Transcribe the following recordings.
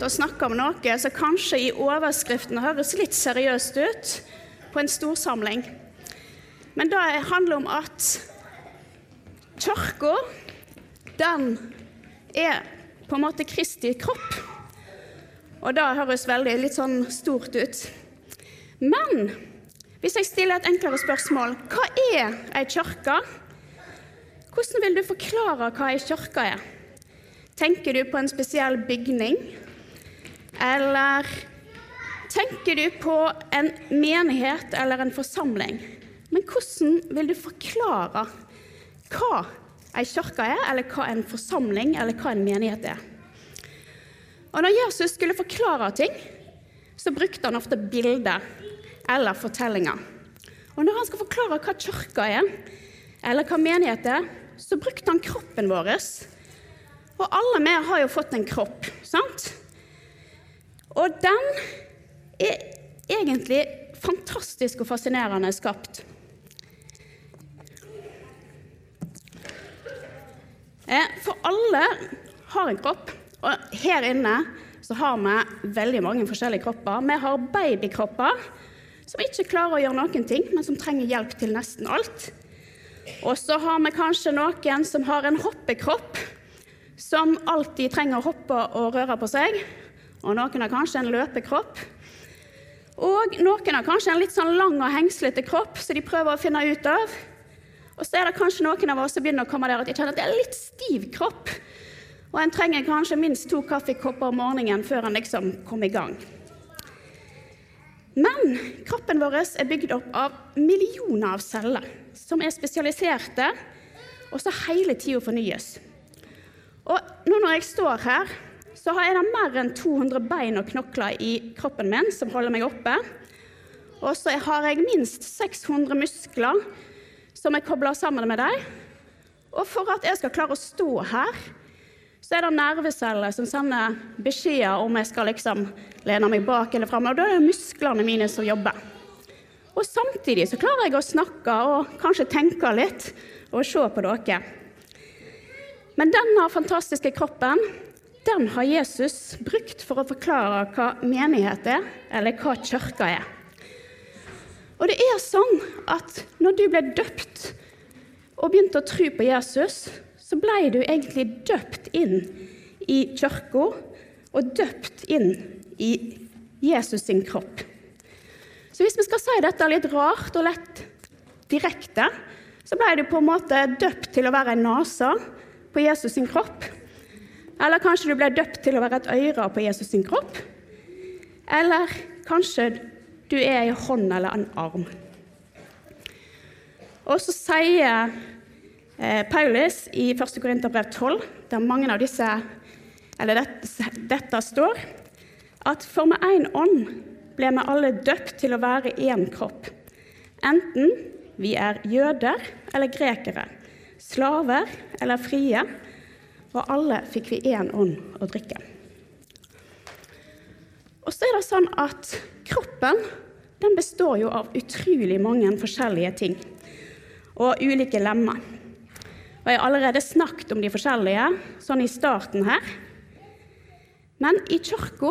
Har og snakker om noe som kanskje i overskriften høres litt seriøst ut på en storsamling. Men det handler om at kirka, den er på en måte Kristi kropp. Og det høres veldig litt sånn stort ut. Men hvis jeg stiller et enklere spørsmål hva er ei kirke? Hvordan vil du forklare hva ei kirke er? Tenker du på en spesiell bygning? Eller tenker du på en menighet eller en forsamling? Men hvordan vil du forklare hva ei kirke er, eller hva en forsamling eller hva en menighet er? Og Når Jesus skulle forklare ting, så brukte han ofte bilder eller fortellinger. Og når han skal forklare hva kirka er, eller hva menighet er, så brukte han kroppen vår og alle vi har jo fått en kropp, sant? Og den er egentlig fantastisk og fascinerende skapt. Eh, For alle har en kropp, og her inne så har vi veldig mange forskjellige kropper. Vi har babykropper som ikke klarer å gjøre noen ting, men som trenger hjelp til nesten alt. Og så har vi kanskje noen som har en hoppekropp, som alltid trenger å hoppe og røre på seg. Og noen har kanskje en løpekropp. Og noen har kanskje en litt sånn lang og hengslete kropp som de prøver å finne ut av. Og så er det kanskje noen av oss som begynner å komme der at de kjenner at det er litt stiv kropp. Og en trenger kanskje minst to kaffekopper om morgenen før en liksom kommer i gang. Men kroppen vår er bygd opp av millioner av celler som er spesialiserte, og som hele tida fornyes. Og nå når jeg står her, så har jeg mer enn 200 bein og knokler i kroppen min som holder meg oppe. Og så har jeg minst 600 muskler som er kobla sammen med dem. Og for at jeg skal klare å stå her, så er det nerveceller som sender beskjeder om jeg skal liksom lene meg bak eller fram. Og da er det musklene mine som jobber. Og samtidig så klarer jeg å snakke og kanskje tenke litt og se på dere. Men denne fantastiske kroppen den har Jesus brukt for å forklare hva menighet er, eller hva kirka er. Og det er sånn at når du ble døpt og begynte å tro på Jesus, så ble du egentlig døpt inn i kirka og døpt inn i Jesus sin kropp. Så hvis vi skal si dette litt rart og lett direkte, så ble du på en måte døpt til å være en nase på Jesus sin kropp. Eller kanskje du ble døpt til å være et øre på Jesus sin kropp. Eller kanskje du er ei hånd eller en arm. Og så sier eh, Paulus i 1. Korinterbrev 12, der mange av disse, eller dette, dette står, at for med én ånd ble vi alle døpt til å være én kropp. Enten vi er jøder eller grekere, slaver eller frie, og alle fikk vi én ånd å drikke. Og så er det sånn at kroppen den består jo av utrolig mange forskjellige ting og ulike lemmer. Og Jeg har allerede snakket om de forskjellige sånn i starten her. Men i kirka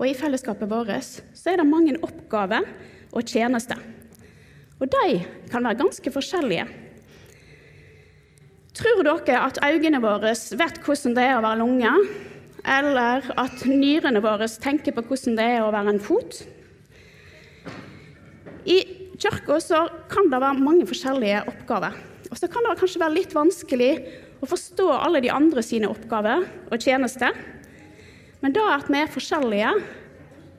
og i fellesskapet vårt så er det mange oppgaver og tjenester. Og de kan være ganske forskjellige. Tror dere at øynene våre vet hvordan det er å være lunge? Eller at nyrene våre tenker på hvordan det er å være en fot? I kirka kan det være mange forskjellige oppgaver. Og så kan det kanskje være litt vanskelig å forstå alle de andre sine oppgaver og tjenester. Men det at vi er forskjellige,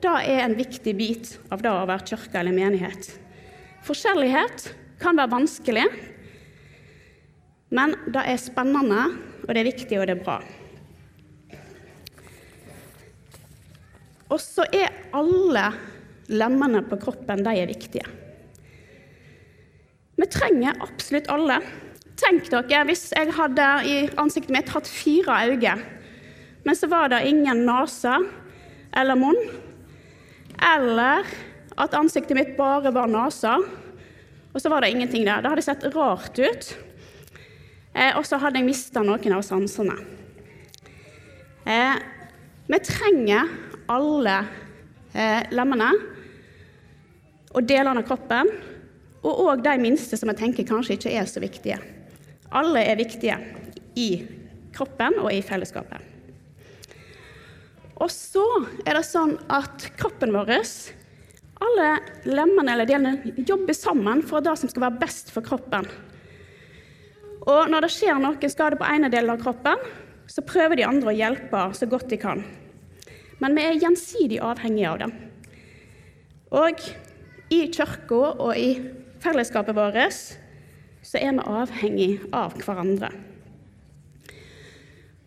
det er en viktig bit av det å være kirke eller menighet. Forskjellighet kan være vanskelig, men det er spennende, og det er viktig, og det er bra. Og så er alle lemmene på kroppen de er viktige. Vi trenger absolutt alle. Tenk dere hvis jeg hadde i ansiktet mitt hatt fire øyne, men så var det ingen nese eller munn. Eller at ansiktet mitt bare var nese, og så var det ingenting der. Det hadde sett rart ut. Eh, og så hadde jeg mista noen av sansene. Eh, vi trenger alle eh, lemmene og delene av kroppen, og òg de minste som jeg tenker kanskje ikke er så viktige. Alle er viktige i kroppen og i fellesskapet. Og så er det sånn at kroppen vår, alle lemmene eller delene, jobber sammen for det som skal være best for kroppen. Og når det skjer noen skade på ene delen av kroppen, så prøver de andre å hjelpe så godt de kan. Men vi er gjensidig avhengige av dem. Og i kirka og i fellesskapet vårt så er vi avhengige av hverandre.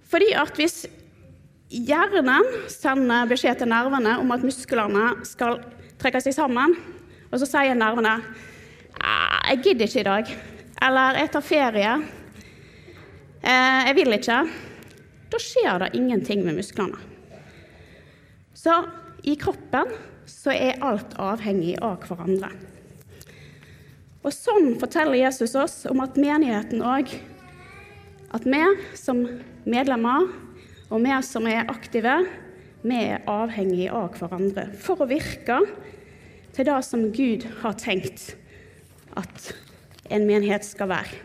Fordi at hvis hjernen sender beskjed til nervene om at musklene skal trekke seg sammen, og så sier nervene «Ah, 'Jeg gidder ikke i dag', eller 'Jeg tar ferie', eh, 'Jeg vil ikke', da skjer det ingenting med musklene. Så i kroppen så er alt avhengig av hverandre. Og sånn forteller Jesus oss om at menigheten òg At vi som medlemmer og vi som er aktive, vi er avhengige av hverandre for å virke til det som Gud har tenkt at en menighet skal være.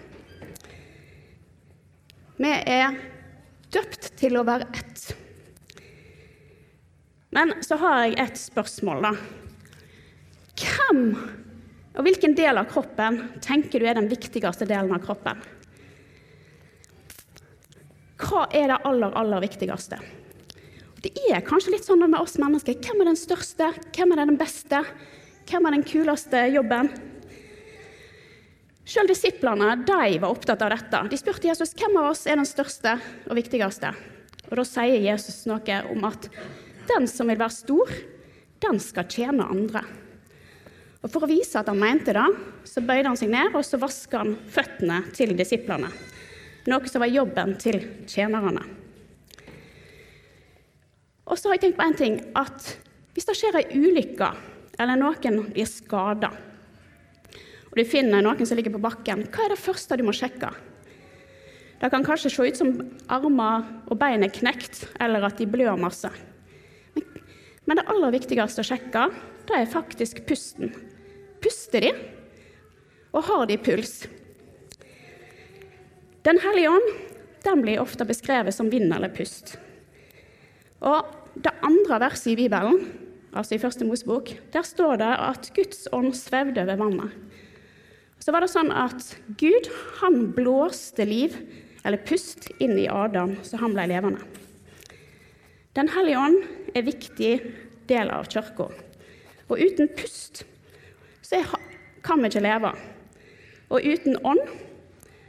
Vi er døpt til å være ett. Men så har jeg et spørsmål, da. Hvem og hvilken del av kroppen tenker du er den viktigste delen av kroppen? Hva er det aller, aller viktigste? Det er kanskje litt sånn med oss mennesker. Hvem er den største? Hvem er den beste? Hvem er den kuleste jobben? Selv disiplene de var opptatt av dette. De spurte Jesus hvem av oss er den største og viktigste. Og Da sier Jesus noe om at den som vil være stor, den skal tjene andre. Og For å vise at han mente det, så bøyde han seg ned og så vaska han føttene til disiplene. Noe som var jobben til tjenerne. Og så har jeg tenkt på en ting, at Hvis det skjer ei ulykke, eller noen blir skada, og du finner noen som ligger på bakken, hva er det første du må sjekke? Det kan kanskje se ut som armer og bein er knekt, eller at de blør masse. Men det aller viktigste å sjekke, det er faktisk pusten. Puster de? Og har de puls? Den hellige ånd den blir ofte beskrevet som vind eller pust. Og Det andre verset i Bibelen, altså i første Mosebok, der står det at Guds ånd svevde over vannet. Så var det sånn at Gud han blåste liv, eller pust, inn i Adam, så han ble levende. Den hellige ånd er en viktig del av kirka. Og uten pust så kan vi ikke leve. Og uten ånd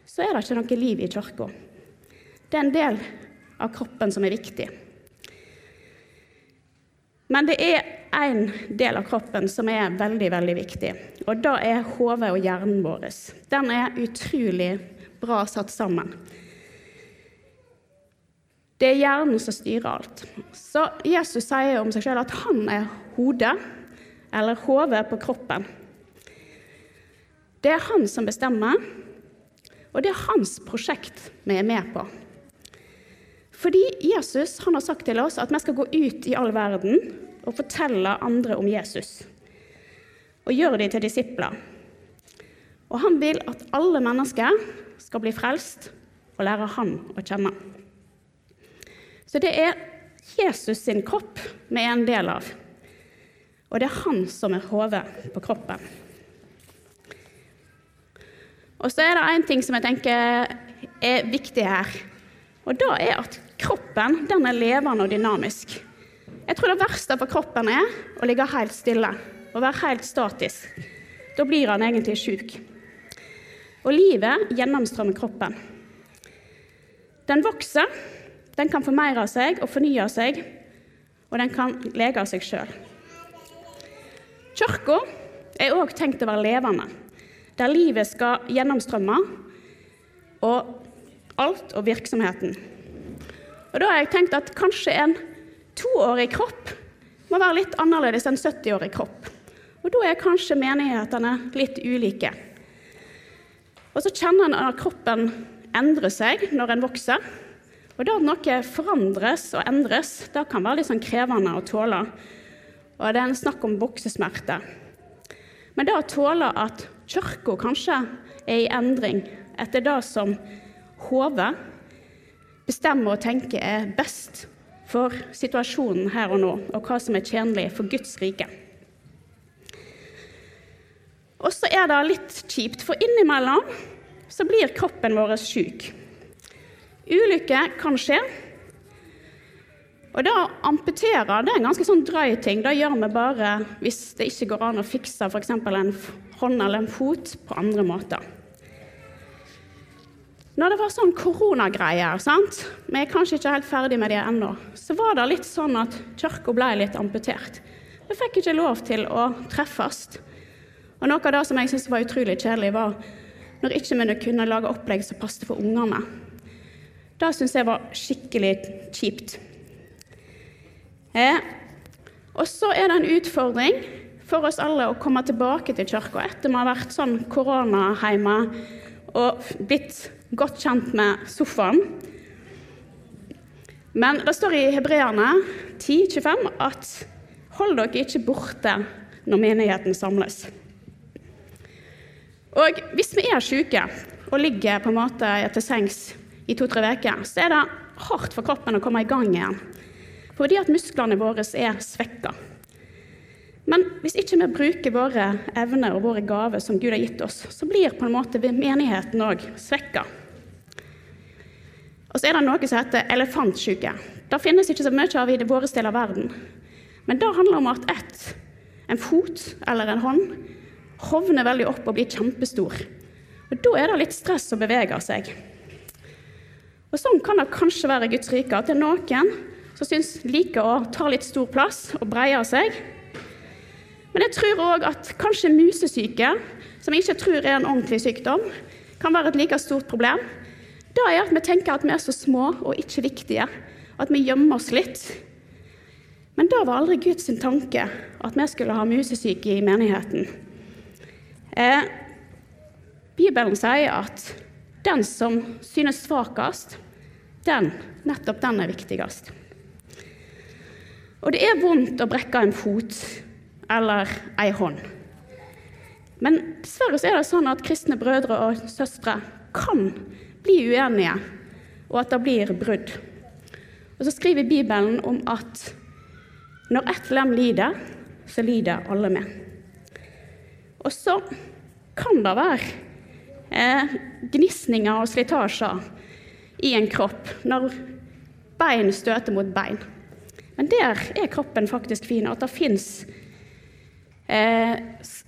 så er det ikke noe liv i kirka. Det er en del av kroppen som er viktig. Men det er én del av kroppen som er veldig veldig viktig, og det er hodet og hjernen vår. Den er utrolig bra satt sammen. Det er hjernen som styrer alt. Så Jesus sier om seg sjøl at han er hodet, eller hodet på kroppen. Det er han som bestemmer, og det er hans prosjekt vi er med på. Fordi Jesus har sagt til oss at vi skal gå ut i all verden og fortelle andre om Jesus. Og gjøre dem til disipler. Og han vil at alle mennesker skal bli frelst og lære han å kjenne. Så det er Jesus sin kropp vi er en del av. Og det er han som er hodet på kroppen. Og så er det én ting som jeg tenker er viktig her. Og det er at kroppen den er levende og dynamisk. Jeg tror det verste for kroppen er å ligge helt stille og være helt statisk. Da blir han egentlig sjuk. Og livet gjennomstrømmer kroppen. Den vokser den kan formeire seg og fornye seg, og den kan lege seg sjøl. Kirka er òg tenkt å være levende, der livet skal gjennomstrømme, og alt og virksomheten. Og Da har jeg tenkt at kanskje en toårig kropp må være litt annerledes enn 70-årig kropp. Og da er kanskje menighetene litt ulike. Og så kjenner en at kroppen endrer seg når en vokser. Og det at noe forandres og endres, det kan være litt sånn krevende å tåle. Og det er en snakk om voksesmerte. Men det å tåle at kirka kanskje er i endring etter det som hodet bestemmer og tenker er best for situasjonen her og nå, og hva som er tjenlig for Guds rike. Og så er det litt kjipt, for innimellom så blir kroppen vår syk. Ulykke kan skje. Og det å amputere det er en ganske sånn drøy ting. Det gjør vi bare hvis det ikke går an å fikse f.eks. en hånd eller en fot på andre måter. Når det var sånn koronagreier, sant? vi er kanskje ikke helt ferdig med det ennå, så var det litt sånn at kirka ble litt amputert. Vi fikk ikke lov til å treffes. Og noe av det som jeg syntes var utrolig kjedelig, var når ikke vi kunne lage opplegg som passet for ungene. Det syns jeg var skikkelig kjipt. Eh, og så er det en utfordring for oss alle å komme tilbake til kirka etter vi har vært sånn koronahjemme og blitt godt kjent med sofaen. Men det står i Hebreerne 10,25 at hold dere ikke borte når menigheten samles. Og hvis vi er syke og ligger på en måte til sengs i to-tre uker, så er det hardt for kroppen å komme i gang igjen. Fordi at musklene våre er svekka. Men hvis ikke vi bruker våre evner og våre gaver som Gud har gitt oss, så blir på en måte menigheten òg svekka. Og så er det noe som heter elefantsyke. Det finnes ikke så mye av i våre del av verden. Men det handler om at ett, en fot eller en hånd, hovner veldig opp og blir kjempestor. Og Da er det litt stress å bevege seg. Og Sånn kan det kanskje være i Guds rike, at det er noen som syns liker å ta litt stor plass og breie seg. Men jeg tror òg at kanskje musesyke, som jeg ikke tror er en ordentlig sykdom, kan være et like stort problem. Det er at vi tenker at vi er så små og ikke viktige, at vi gjemmer oss litt. Men det var aldri Guds tanke at vi skulle ha musesyke i menigheten. Eh, Bibelen sier at den som synes svakest, den, nettopp den er viktigst. Og det er vondt å brekke en fot eller ei hånd. Men dessverre er det sånn at kristne brødre og søstre kan blir uenige, og at det blir brudd. Og Så skriver Bibelen om at når ett lem lider, så lider alle med. Og så kan det være eh, gnisninger og slitasjer i en kropp når bein støter mot bein. Men der er kroppen faktisk fin, at det fins eh,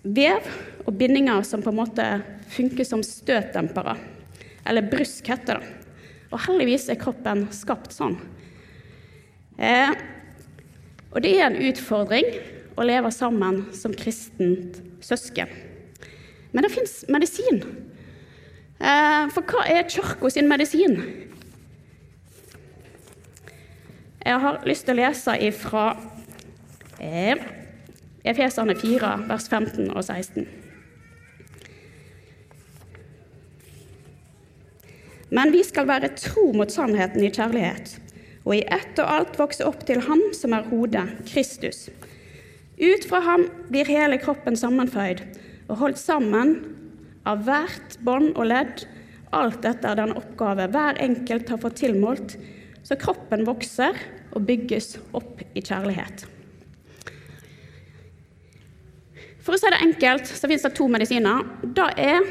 vev og bindinger som på en måte funker som støtdempere. Eller brusk heter det. Og heldigvis er kroppen skapt sånn. Eh, og det er en utfordring å leve sammen som kristent søsken. Men det fins medisin. Eh, for hva er kirka sin medisin? Jeg har lyst til å lese ifra eh, Efeserne 4, vers 15 og 16. Men vi skal være tro mot sannheten i kjærlighet, og i ett og alt vokse opp til Ham som er hodet, Kristus. Ut fra ham blir hele kroppen sammenføyd og holdt sammen av hvert bånd og ledd, alt etter den oppgave hver enkelt har fått tilmålt, så kroppen vokser og bygges opp i kjærlighet. For å si det enkelt så finnes det to medisiner. Det er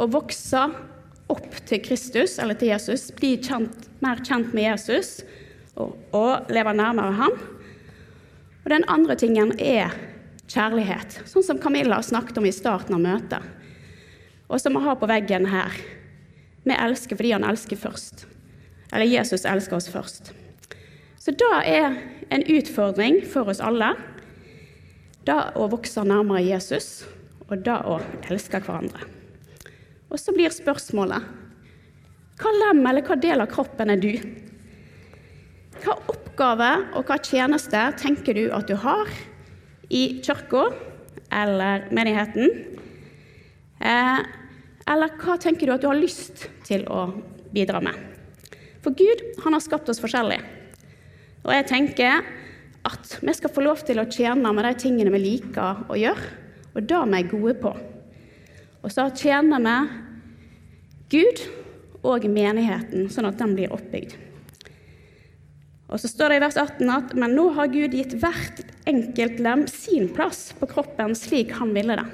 å vokse opp til Kristus, eller til Jesus, bli kjent, mer kjent med Jesus og, og leve nærmere ham. Og den andre tingen er kjærlighet, sånn som Camilla snakket om i starten av møtet, og som vi har på veggen her. Vi elsker fordi han elsker først. Eller Jesus elsker oss først. Så da er en utfordring for oss alle det å vokse nærmere Jesus og det å elske hverandre. Og så blir spørsmålet hva lem eller hva del av kroppen er du? Hva oppgave og hva tjeneste tenker du at du har i kirka eller menigheten? Eh, eller hva tenker du at du har lyst til å bidra med? For Gud han har skapt oss forskjellig. Og jeg tenker at vi skal få lov til å tjene med de tingene vi liker å gjøre, og det vi er gode på. Og så tjener vi Gud og menigheten, sånn at den blir oppbygd. Og så står det i vers 18 at men nå har Gud gitt hvert enkelt lem sin plass på kroppen slik han ville det.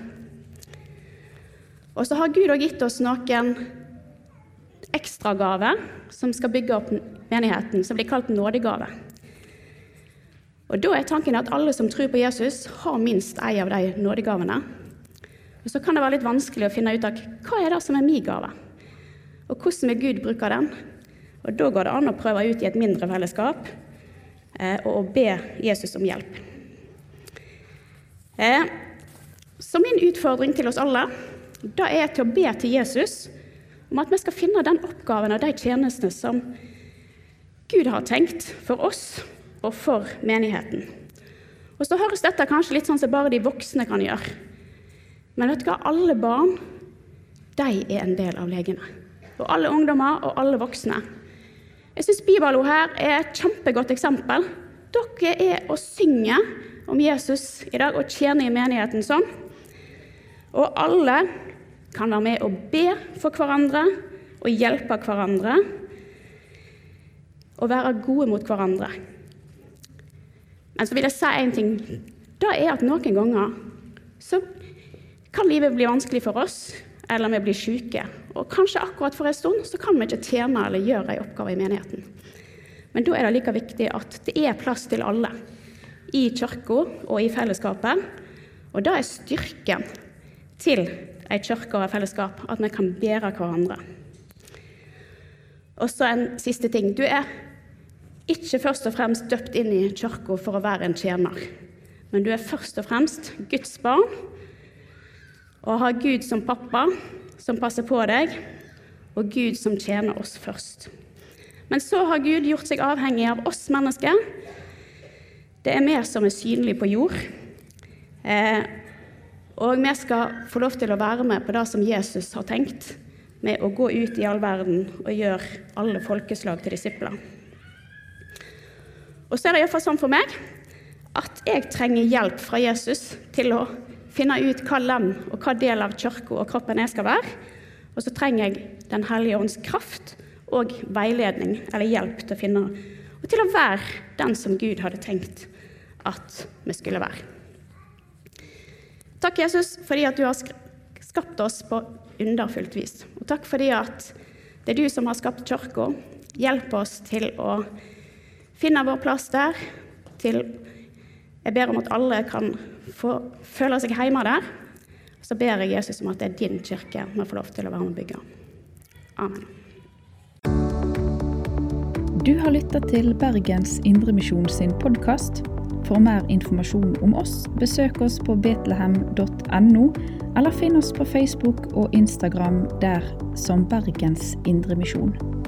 Og så har Gud òg gitt oss noen ekstragaver som skal bygge opp menigheten, som blir kalt nådegave. Og Da er tanken at alle som tror på Jesus, har minst ei av de nådegavene. Og Så kan det være litt vanskelig å finne ut av hva er det som er min gave, og hvordan vil Gud bruke den. Og Da går det an å prøve ut i et mindre fellesskap eh, og be Jesus om hjelp. Eh, så min utfordring til oss alle da er til å be til Jesus om at vi skal finne den oppgaven og de tjenestene som Gud har tenkt for oss og for menigheten. Og så høres dette kanskje litt sånn som bare de voksne kan gjøre. Men vet du hva? alle barn de er en del av legene. Og alle ungdommer og alle voksne. Jeg syns Bibalo her er et kjempegodt eksempel. Dere er å synge om Jesus i dag og tjene i menigheten sånn. Og alle kan være med og be for hverandre og hjelpe hverandre og være gode mot hverandre. Men så vil jeg si én ting. Det er at noen ganger så kan livet bli vanskelig for oss, eller vi blir syke. Og kanskje akkurat for en stund så kan vi ikke tjene eller gjøre en oppgave i menigheten. Men da er det like viktig at det er plass til alle i kirka og i fellesskapet. Og det er styrken til ei kirke og et fellesskap, at vi kan bære hverandre. Og så en siste ting. Du er ikke først og fremst døpt inn i kirka for å være en tjener, men du er først og fremst Guds barn og ha Gud som pappa, som passer på deg, og Gud som tjener oss først. Men så har Gud gjort seg avhengig av oss mennesker. Det er vi som er synlige på jord. Eh, og vi skal få lov til å være med på det som Jesus har tenkt, med å gå ut i all verden og gjøre alle folkeslag til disipler. Og så er det iallfall sånn for meg at jeg trenger hjelp fra Jesus til å finne ut hva lem og hva del av kirka og kroppen jeg skal være. Og så trenger jeg Den hellige ånds kraft og veiledning eller hjelp til å finne og til å være den som Gud hadde tenkt at vi skulle være. Takk, Jesus, fordi at du har skapt oss på underfullt vis. Og takk fordi at det er du som har skapt kirka. Hjelp oss til å finne vår plass der. Til Jeg ber om at alle kan få føle seg hjemme der. Så ber jeg Jesus om at det er din kirke vi får lov til å være med og bygge. Amen. Du har lytta til Bergens Indremisjon sin podkast. For mer informasjon om oss, besøk oss på betlehem.no, eller finn oss på Facebook og Instagram der som Bergens Indremisjon.